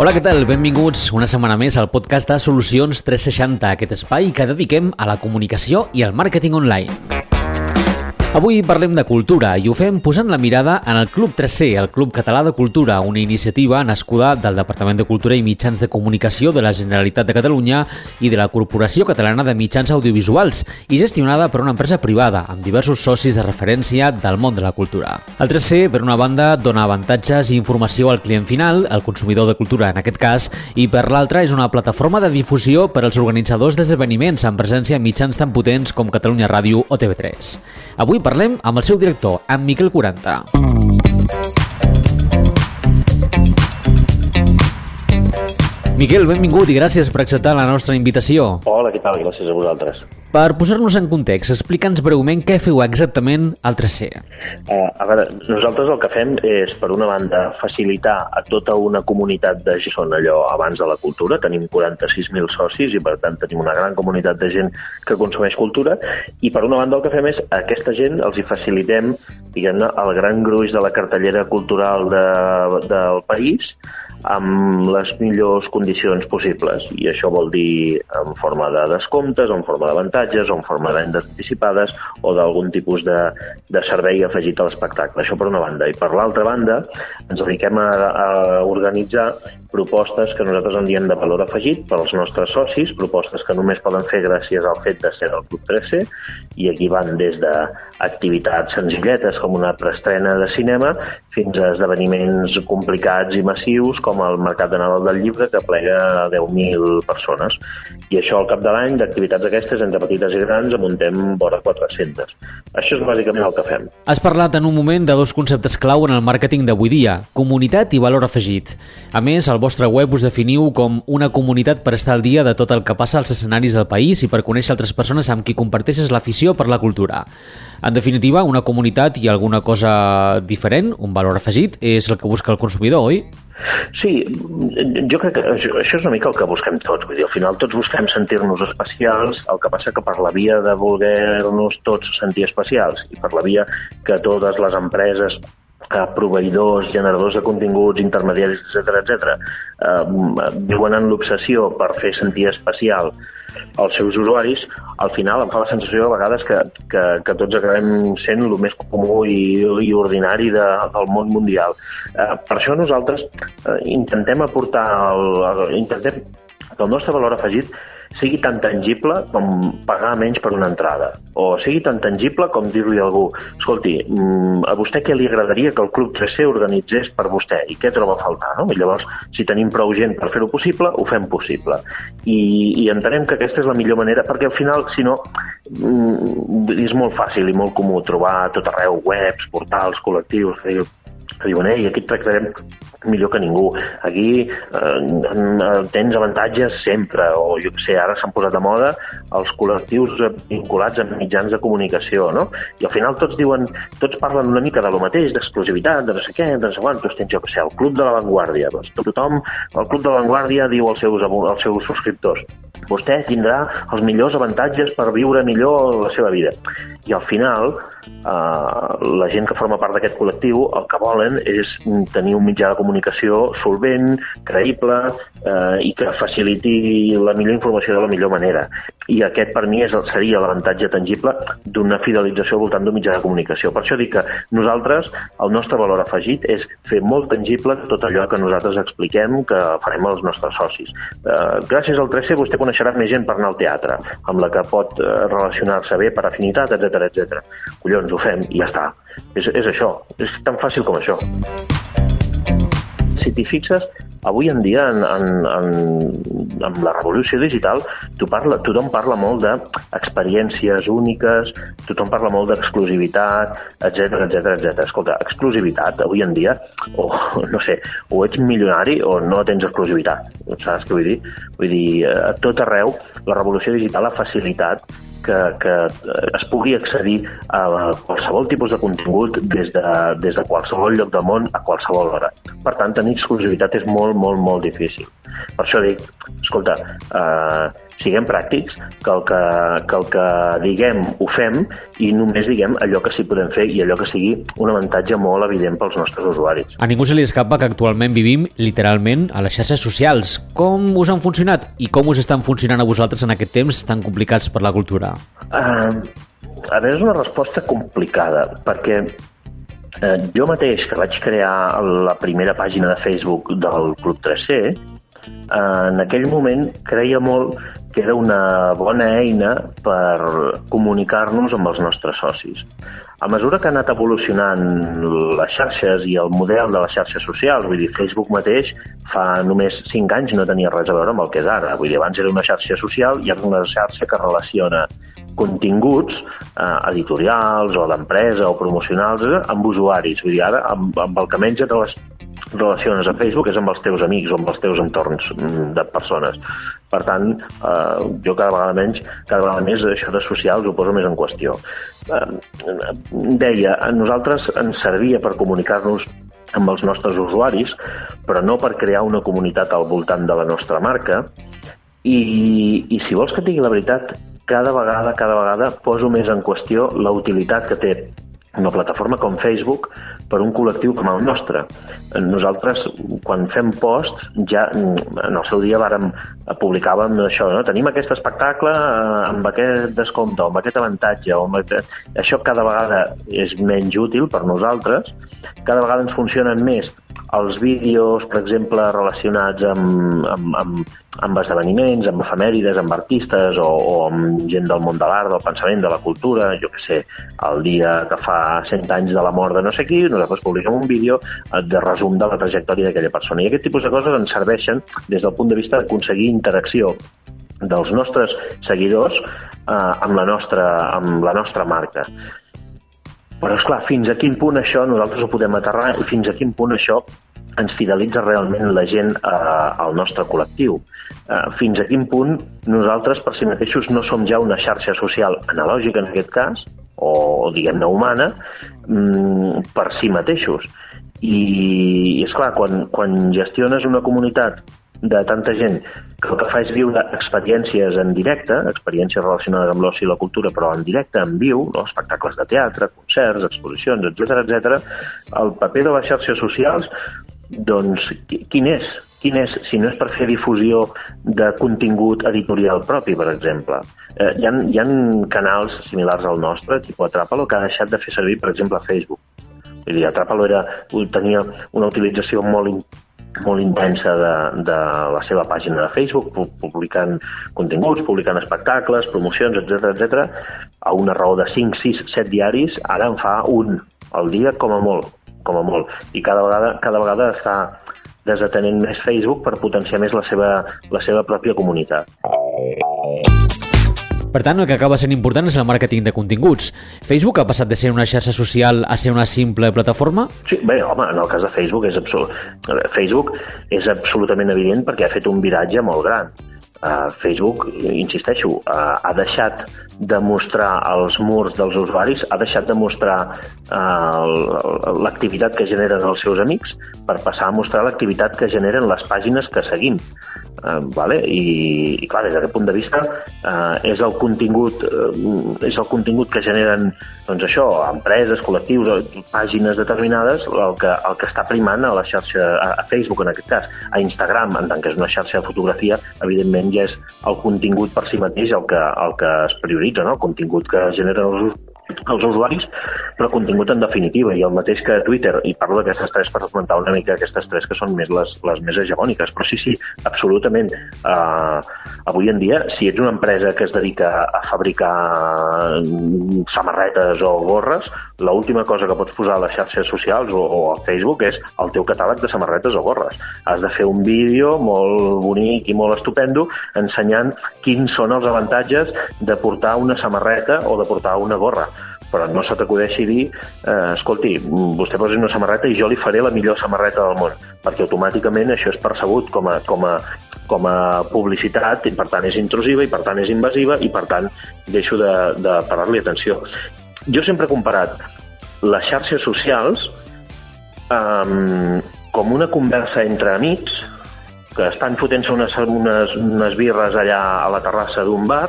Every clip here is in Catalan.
Hola, què tal? Benvinguts una setmana més al podcast de Solucions 360, aquest espai que dediquem a la comunicació i al màrqueting online. Avui parlem de cultura i ho fem posant la mirada en el Club 3C, el Club Català de Cultura, una iniciativa nascuda del Departament de Cultura i Mitjans de Comunicació de la Generalitat de Catalunya i de la Corporació Catalana de Mitjans Audiovisuals i gestionada per una empresa privada amb diversos socis de referència del món de la cultura. El 3C, per una banda, dona avantatges i informació al client final, al consumidor de cultura en aquest cas, i per l'altra és una plataforma de difusió per als organitzadors d'esdeveniments amb presència en mitjans tan potents com Catalunya Ràdio o TV3. Avui parlem amb el seu director, en Miquel 40. Miquel, benvingut i gràcies per acceptar la nostra invitació. Hola, què tal? Gràcies a vosaltres. Per posar-nos en context, explica'ns breument què feu exactament al 3C. Uh, a veure, nosaltres el que fem és, per una banda, facilitar a tota una comunitat de gent, són allò abans de la cultura, tenim 46.000 socis i per tant tenim una gran comunitat de gent que consumeix cultura i per una banda el que fem és a aquesta gent els hi facilitem diguem-ne el gran gruix de la cartellera cultural de, del país amb les millors condicions possibles. I això vol dir en forma de descomptes, en forma d'avantatges, en forma de vendes anticipades, o d'algun tipus de, de servei afegit a l'espectacle. Això per una banda. I per l'altra banda, ens dediquem a, a organitzar propostes que nosaltres en diem de valor afegit per als nostres socis, propostes que només poden fer gràcies al fet de ser del Club 3C, i aquí van des d'activitats senzilletes com una preestrena de cinema fins a esdeveniments complicats i massius com el Mercat de Nadal del Llibre, que plega 10.000 persones. I això al cap de l'any, d'activitats aquestes, entre petites i grans, amuntem vora 400. Això és bàsicament el que fem. Has parlat en un moment de dos conceptes clau en el màrqueting d'avui dia, comunitat i valor afegit. A més, el vostre web us definiu com una comunitat per estar al dia de tot el que passa als escenaris del país i per conèixer altres persones amb qui comparteixes l'afició per la cultura. En definitiva, una comunitat i alguna cosa diferent, un valor afegit, és el que busca el consumidor, oi? Sí, jo crec que això, és una mica el que busquem tots. Vull dir, al final tots busquem sentir-nos especials, el que passa que per la via de voler-nos tots sentir especials i per la via que totes les empreses eh, proveïdors, generadors de continguts, intermediaris, etc etc, eh, viuen en l'obsessió per fer sentir especial als seus usuaris, al final em fa la sensació a vegades que, que, que tots acabem sent el més comú i, i ordinari de, del món mundial. Eh, per això nosaltres eh, intentem aportar, el, el, intentem que el nostre valor afegit sigui tan tangible com pagar menys per una entrada, o sigui tan tangible com dir-li a algú, escolti, mm, a vostè què li agradaria que el Club 3C organitzés per vostè i què troba a faltar, no? I llavors, si tenim prou gent per fer-ho possible, ho fem possible. I, I entenem que aquesta és la millor manera, perquè al final, si no, mm, és molt fàcil i molt comú trobar a tot arreu webs, portals, col·lectius, que diuen, ei, aquí et tractarem millor que ningú. Aquí eh, tens avantatges sempre, o jo sé, ara s'han posat de moda els col·lectius vinculats amb mitjans de comunicació, no? I al final tots diuen, tots parlen una mica de lo mateix, d'exclusivitat, de no sé què, de no sé quantos, tens, jo sé, el Club de l'Avantguàrdia. Doncs tothom, el Club de l'Avantguàrdia diu als seus, als seus subscriptors, vostè tindrà els millors avantatges per viure millor la seva vida. I al final, eh, la gent que forma part d'aquest col·lectiu el que volen és tenir un mitjà de comunicació solvent, creïble eh, i que faciliti la millor informació de la millor manera. I aquest per mi és, seria l'avantatge tangible d'una fidelització al voltant d'un mitjà de comunicació. Per això dic que nosaltres, el nostre valor afegit és fer molt tangible tot allò que nosaltres expliquem que farem als nostres socis. Eh, gràcies al 3C vostè coneixerà més gent per anar al teatre, amb la que pot eh, relacionar-se bé per afinitat, etc etc. Collons, ho fem i ja està. És, és això, és tan fàcil com això. Si t'hi fixes, avui en dia, en, en, en, amb la revolució digital, tu parla, tothom parla molt d'experiències úniques, tothom parla molt d'exclusivitat, etc etc etc. Escolta, exclusivitat, avui en dia, o no sé, o ets milionari o no tens exclusivitat. Saps què vull dir? Vull dir, a tot arreu, la revolució digital ha facilitat que, que es pugui accedir a qualsevol tipus de contingut des de, des de qualsevol lloc del món a qualsevol hora. Per tant, tenir exclusivitat és molt, molt, molt difícil. Per això dic, escolta, eh, siguem pràctics, que el que, que el que diguem ho fem i només diguem allò que sí podem fer i allò que sigui un avantatge molt evident pels nostres usuaris. A ningú se li escapa que actualment vivim literalment a les xarxes socials. Com us han funcionat i com us estan funcionant a vosaltres en aquest temps tan complicats per la cultura? Uh, a veure, és una resposta complicada, perquè eh, jo mateix, que vaig crear la primera pàgina de Facebook del Club 3C, en aquell moment creia molt que era una bona eina per comunicar-nos amb els nostres socis. A mesura que ha anat evolucionant les xarxes i el model de les xarxes socials, vull dir, Facebook mateix fa només 5 anys no tenia res a veure amb el que és ara. Vull dir, abans era una xarxa social i ara una xarxa que relaciona continguts eh, editorials o d'empresa o promocionals eh, amb usuaris. Vull dir, ara amb, amb el que et relaciones a Facebook és amb els teus amics o amb els teus entorns mm, de persones. Per tant, eh, jo cada vegada menys, cada vegada més això de socials ho poso més en qüestió. Eh, deia, a nosaltres ens servia per comunicar-nos amb els nostres usuaris, però no per crear una comunitat al voltant de la nostra marca. I, i si vols que et digui la veritat, cada vegada, cada vegada poso més en qüestió la utilitat que té una plataforma com Facebook per un col·lectiu com el nostre. Nosaltres, quan fem posts, ja en el seu dia vàrem, publicàvem això, no? tenim aquest espectacle eh, amb aquest descompte, amb aquest avantatge, o amb aquest... això cada vegada és menys útil per nosaltres, cada vegada ens funcionen més els vídeos, per exemple, relacionats amb, amb, amb, amb esdeveniments, amb efemèrides, amb artistes o, o amb gent del món de l'art, del pensament, de la cultura, jo que sé, el dia que fa 100 anys de la mort de no sé qui, nosaltres publiquem un vídeo eh, de resum de la trajectòria d'aquella persona. I aquest tipus de coses ens serveixen des del punt de vista d'aconseguir interacció dels nostres seguidors eh, amb, la nostra, amb la nostra marca. Però, és clar, fins a quin punt això nosaltres ho podem aterrar i fins a quin punt això ens fidelitza realment la gent eh, al nostre col·lectiu. Eh, fins a quin punt nosaltres per si mateixos no som ja una xarxa social analògica en aquest cas, o diguem-ne humana, mm, per si mateixos. I, és clar, quan, quan gestiones una comunitat de tanta gent que el que fa és viure experiències en directe, experiències relacionades amb l'oci i la cultura, però en directe, en viu, no? espectacles de teatre, concerts, exposicions, etc etc. el paper de les xarxes socials, doncs, quin és? Quin és, si no és per fer difusió de contingut editorial propi, per exemple? Eh, hi, ha, hi ha canals similars al nostre, tipus Atrapalo, que ha deixat de fer servir, per exemple, Facebook. Vull dir, Atrapalo era, tenia una utilització molt molt intensa de, de la seva pàgina de Facebook, publicant continguts, publicant espectacles, promocions, etc etc. a una raó de 5, 6, 7 diaris, ara en fa un al dia com a molt, com a molt. I cada vegada, cada vegada està desatenent més Facebook per potenciar més la seva, la seva pròpia comunitat. Per tant, el que acaba sent important és el màrqueting de continguts. Facebook ha passat de ser una xarxa social a ser una simple plataforma? Sí, bé, home, en el cas de Facebook és, absolut... Facebook és absolutament evident perquè ha fet un viratge molt gran. Uh, Facebook, insisteixo, uh, ha deixat de mostrar els murs dels usuaris, ha deixat de mostrar uh, l'activitat que generen els seus amics per passar a mostrar l'activitat que generen les pàgines que seguim. Uh, vale? I, I clar, des d'aquest punt de vista uh, és el contingut uh, és el contingut que generen doncs això, empreses, col·lectius, pàgines determinades, el que, el que està primant a la xarxa, a, a Facebook en aquest cas, a Instagram, en tant que és una xarxa de fotografia, evidentment ja és el contingut per si mateix el que, el que es prioritza, no? el contingut que generen els els usuaris, però contingut en definitiva, i el mateix que Twitter, i parlo d'aquestes tres per esmentar una mica aquestes tres que són més les, les més hegemòniques, però sí, sí, absolutament. Uh, avui en dia, si ets una empresa que es dedica a fabricar samarretes o gorres, l'última cosa que pots posar a les xarxes socials o, o a Facebook és el teu catàleg de samarretes o gorres. Has de fer un vídeo molt bonic i molt estupendo ensenyant quins són els avantatges de portar una samarreta o de portar una gorra però no se t'acudeixi dir, eh, escolti, vostè posi una samarreta i jo li faré la millor samarreta del món, perquè automàticament això és percebut com a, com a, com a publicitat i per tant és intrusiva i per tant és invasiva i per tant deixo de, de parar-li atenció. Jo sempre he comparat les xarxes socials um, com una conversa entre amics que estan fotent-se unes, unes, unes birres allà a la terrassa d'un bar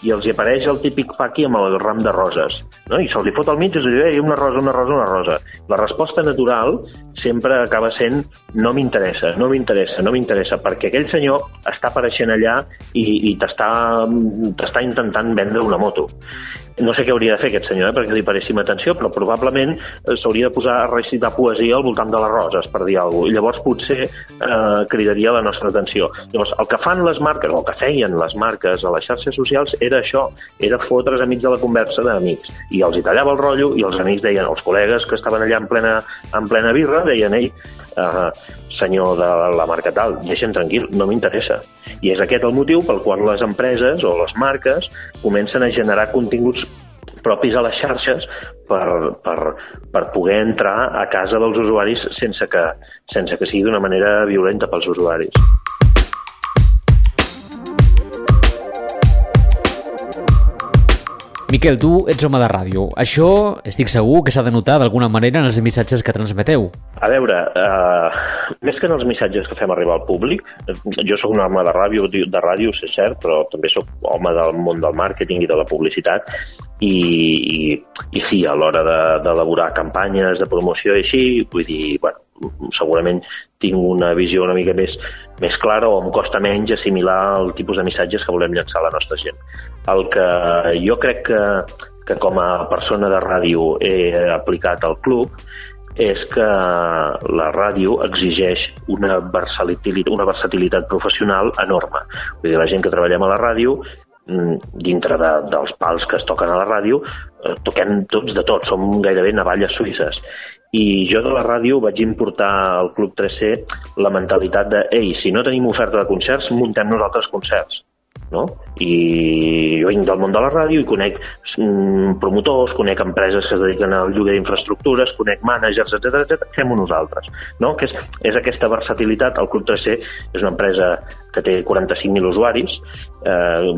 i els hi apareix el típic paqui amb el ram de roses, no? i se'ls fot al mig i els diu, una rosa, una rosa, una rosa. La resposta natural sempre acaba sent no m'interessa, no m'interessa, no m'interessa, perquè aquell senyor està apareixent allà i, i t'està intentant vendre una moto no sé què hauria de fer aquest senyor, eh, perquè li pareixi atenció, però probablement eh, s'hauria de posar a recitar poesia al voltant de les roses, per dir alguna cosa, i llavors potser eh, cridaria la nostra atenció. Llavors, el que fan les marques, o el que feien les marques a les xarxes socials, era això, era fotre's amics de la conversa d'amics, i els hi tallava el rotllo, i els amics deien, els col·legues que estaven allà en plena, en plena birra, deien, ei, eh, senyor de la marca tal, deixen tranquil, no m'interessa. I és aquest el motiu pel qual les empreses o les marques comencen a generar continguts propis a les xarxes per, per, per poder entrar a casa dels usuaris sense que, sense que sigui d'una manera violenta pels usuaris. Miquel, tu ets home de ràdio. Això estic segur que s'ha de notar d'alguna manera en els missatges que transmeteu. A veure, eh, més que en els missatges que fem arribar al públic, jo sóc un home de ràdio, de ràdio, és cert, però també sóc home del món del màrqueting i de la publicitat, i, i, i sí, a l'hora d'elaborar de, campanyes de promoció i així, vull dir, bueno, segurament tinc una visió una mica més, més clara o em costa menys assimilar el tipus de missatges que volem llançar a la nostra gent. El que jo crec que, que com a persona de ràdio he aplicat al club és que la ràdio exigeix una versatilitat, una versatilitat professional enorme. Vull dir, la gent que treballem a la ràdio mm, dintre de, dels pals que es toquen a la ràdio, eh, toquem tots de tot, som gairebé navalles suïsses i jo de la ràdio vaig importar al Club 3C la mentalitat de ei, si no tenim oferta de concerts, muntem nosaltres concerts. No? I jo vinc del món de la ràdio i conec mm, promotors, conec empreses que es dediquen al lloguer d'infraestructures, conec mànagers, etc etc. fem-ho nosaltres. No? Que és, és aquesta versatilitat. El Club 3C és una empresa que té 45.000 usuaris, eh,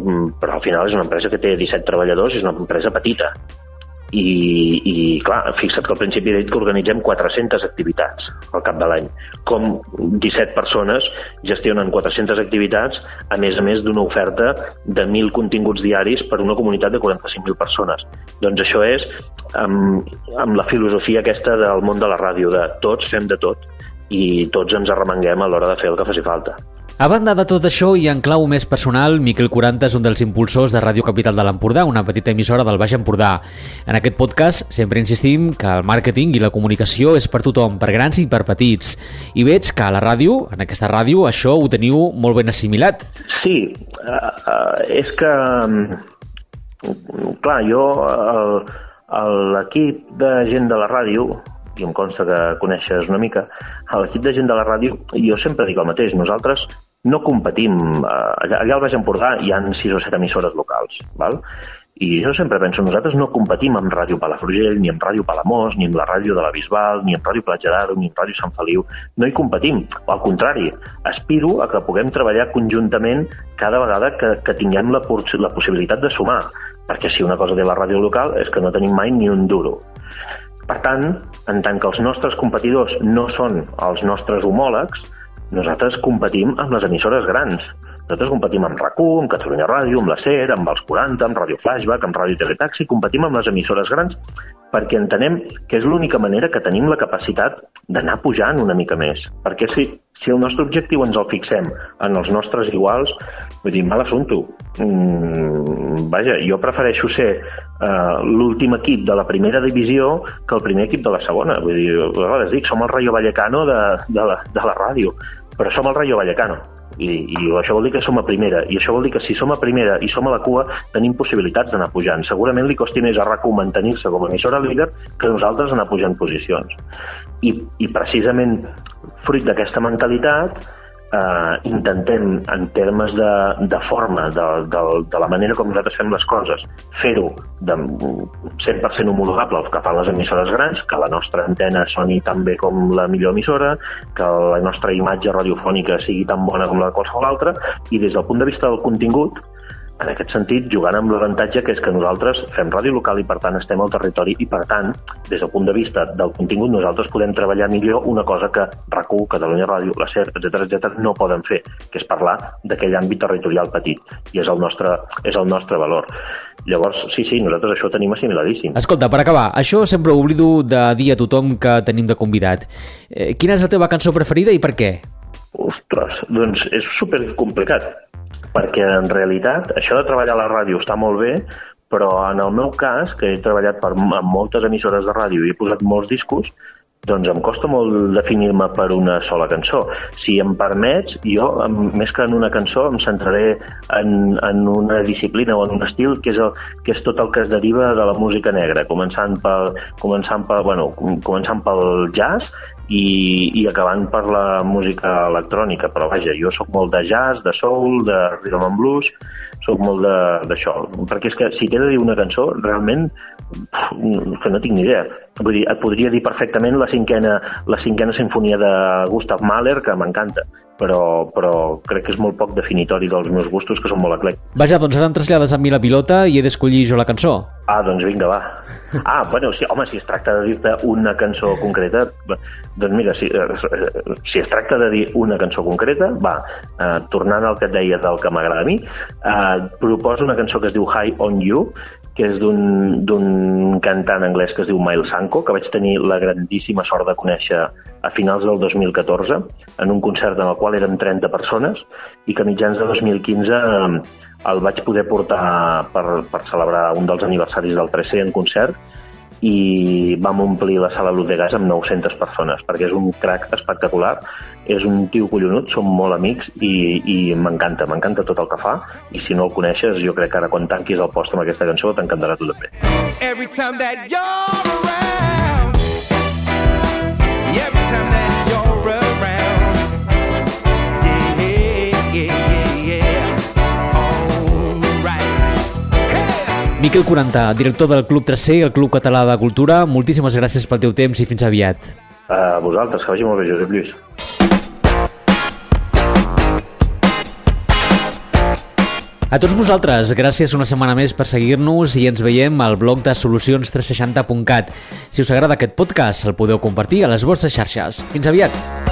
però al final és una empresa que té 17 treballadors i és una empresa petita i, i clar, fixa't que al principi he dit que organitzem 400 activitats al cap de l'any. Com 17 persones gestionen 400 activitats, a més a més d'una oferta de 1.000 continguts diaris per una comunitat de 45.000 persones. Doncs això és amb, amb la filosofia aquesta del món de la ràdio, de tots fem de tot i tots ens arremanguem a l'hora de fer el que faci falta. A banda de tot això i en clau més personal, Miquel 40 és un dels impulsors de Ràdio Capital de l'Empordà, una petita emissora del Baix Empordà. En aquest podcast sempre insistim que el màrqueting i la comunicació és per tothom, per grans i per petits. I veig que a la ràdio, en aquesta ràdio, això ho teniu molt ben assimilat. Sí, uh, uh, és que... Um, clar, jo, l'equip de gent de la ràdio, i em consta que coneixes una mica, a l'equip de gent de la ràdio, jo sempre dic el mateix, nosaltres no competim. Eh, allà, al Baix Empordà hi han sis o set emissores locals, val? I jo sempre penso, nosaltres no competim amb Ràdio Palafrugell, ni amb Ràdio Palamós, ni amb la ràdio de la Bisbal, ni amb Ràdio Platja d'Aro, ni amb Ràdio Sant Feliu. No hi competim. Al contrari, aspiro a que puguem treballar conjuntament cada vegada que, que tinguem la, la possibilitat de sumar. Perquè si una cosa té la ràdio local és que no tenim mai ni un duro. Per tant, en tant que els nostres competidors no són els nostres homòlegs, nosaltres competim amb les emissores grans. Nosaltres competim amb rac amb Catalunya Ràdio, amb la SER, amb els 40, amb Ràdio Flashback, amb Ràdio Teletaxi, competim amb les emissores grans perquè entenem que és l'única manera que tenim la capacitat d'anar pujant una mica més. Perquè si, si el nostre objectiu ens el fixem en els nostres iguals, vull dir, mal assumpto. Mm, vaja, jo prefereixo ser uh, l'últim equip de la primera divisió que el primer equip de la segona. Vull dir, a vegades dic, som el Rayo Vallecano de, de, la, de la ràdio, però som el Rayo Vallecano i, i això vol dir que som a primera, i això vol dir que si som a primera i som a la cua, tenim possibilitats d'anar pujant. Segurament li costi més a RAC1 mantenir-se com a emissora líder que nosaltres anar pujant posicions. I, i precisament fruit d'aquesta mentalitat, eh, intentem, en termes de, de forma, de, de, de la manera com nosaltres fem les coses, fer-ho 100% homologable al que fan les emissores grans, que la nostra antena soni tan bé com la millor emissora, que la nostra imatge radiofònica sigui tan bona com la de qualsevol altra, i des del punt de vista del contingut, en aquest sentit, jugant amb l'avantatge que és que nosaltres fem ràdio local i, per tant, estem al territori i, per tant, des del punt de vista del contingut, nosaltres podem treballar millor una cosa que RAC1, Catalunya Ràdio, la SER, etc etc no poden fer, que és parlar d'aquell àmbit territorial petit. I és el nostre, és el nostre valor. Llavors, sí, sí, nosaltres això ho tenim assimiladíssim. Escolta, per acabar, això sempre oblido de dir a tothom que tenim de convidat. Eh, quina és la teva cançó preferida i per què? Ostres, doncs és super complicat, perquè en realitat això de treballar a la ràdio està molt bé, però en el meu cas, que he treballat per, en moltes emissores de ràdio i he posat molts discos, doncs em costa molt definir-me per una sola cançó. Si em permets, jo, més que en una cançó, em centraré en, en una disciplina o en un estil que és, el, que és tot el que es deriva de la música negra, començant pel, començant pel, bueno, començant pel jazz i, i acabant per la música electrònica, però vaja, jo sóc molt de jazz, de soul, de rhythm and blues, sóc molt d'això, perquè és que si t'he de dir una cançó, realment que no tinc ni idea. Vull dir, et podria dir perfectament la cinquena, la cinquena sinfonia de Gustav Mahler, que m'encanta, però, però crec que és molt poc definitori dels meus gustos, que són molt eclèctics. Vaja, doncs ara em trasllades a mi la pilota i he d'escollir jo la cançó. Ah, doncs vinga, va. Ah, bueno, si, home, si es tracta de dir-te una cançó concreta, doncs mira, si, eh, si es tracta de dir una cançó concreta, va, eh, tornant al que et deia del que m'agrada a mi, eh, proposo una cançó que es diu High on You, que és d'un cantant anglès que es diu Miles Sanko, que vaig tenir la grandíssima sort de conèixer a finals del 2014 en un concert en el qual eren 30 persones i que a mitjans de 2015 eh, el vaig poder portar per, per celebrar un dels aniversaris del 3C en concert i vam omplir la sala Ludegas amb 900 persones, perquè és un crack espectacular, és un tio collonut, som molt amics i, i m'encanta, m'encanta tot el que fa, i si no el coneixes, jo crec que ara quan tanquis el post amb aquesta cançó t'encantarà tu també. Every time that you're around Miquel 40, director del Club 3C, el Club Català de Cultura, moltíssimes gràcies pel teu temps i fins aviat. A vosaltres, que vagi molt bé, Josep Lluís. A tots vosaltres, gràcies una setmana més per seguir-nos i ens veiem al blog de solucions360.cat. Si us agrada aquest podcast, el podeu compartir a les vostres xarxes. Fins aviat!